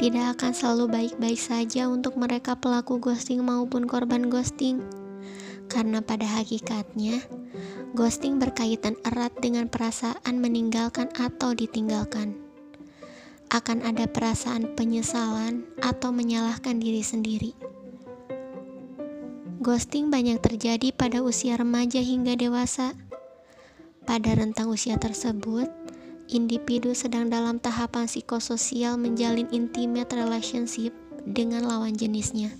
tidak akan selalu baik-baik saja untuk mereka pelaku ghosting maupun korban ghosting. Karena pada hakikatnya, ghosting berkaitan erat dengan perasaan meninggalkan atau ditinggalkan. Akan ada perasaan penyesalan atau menyalahkan diri sendiri. Ghosting banyak terjadi pada usia remaja hingga dewasa. Pada rentang usia tersebut, individu sedang dalam tahapan psikososial menjalin intimate relationship dengan lawan jenisnya.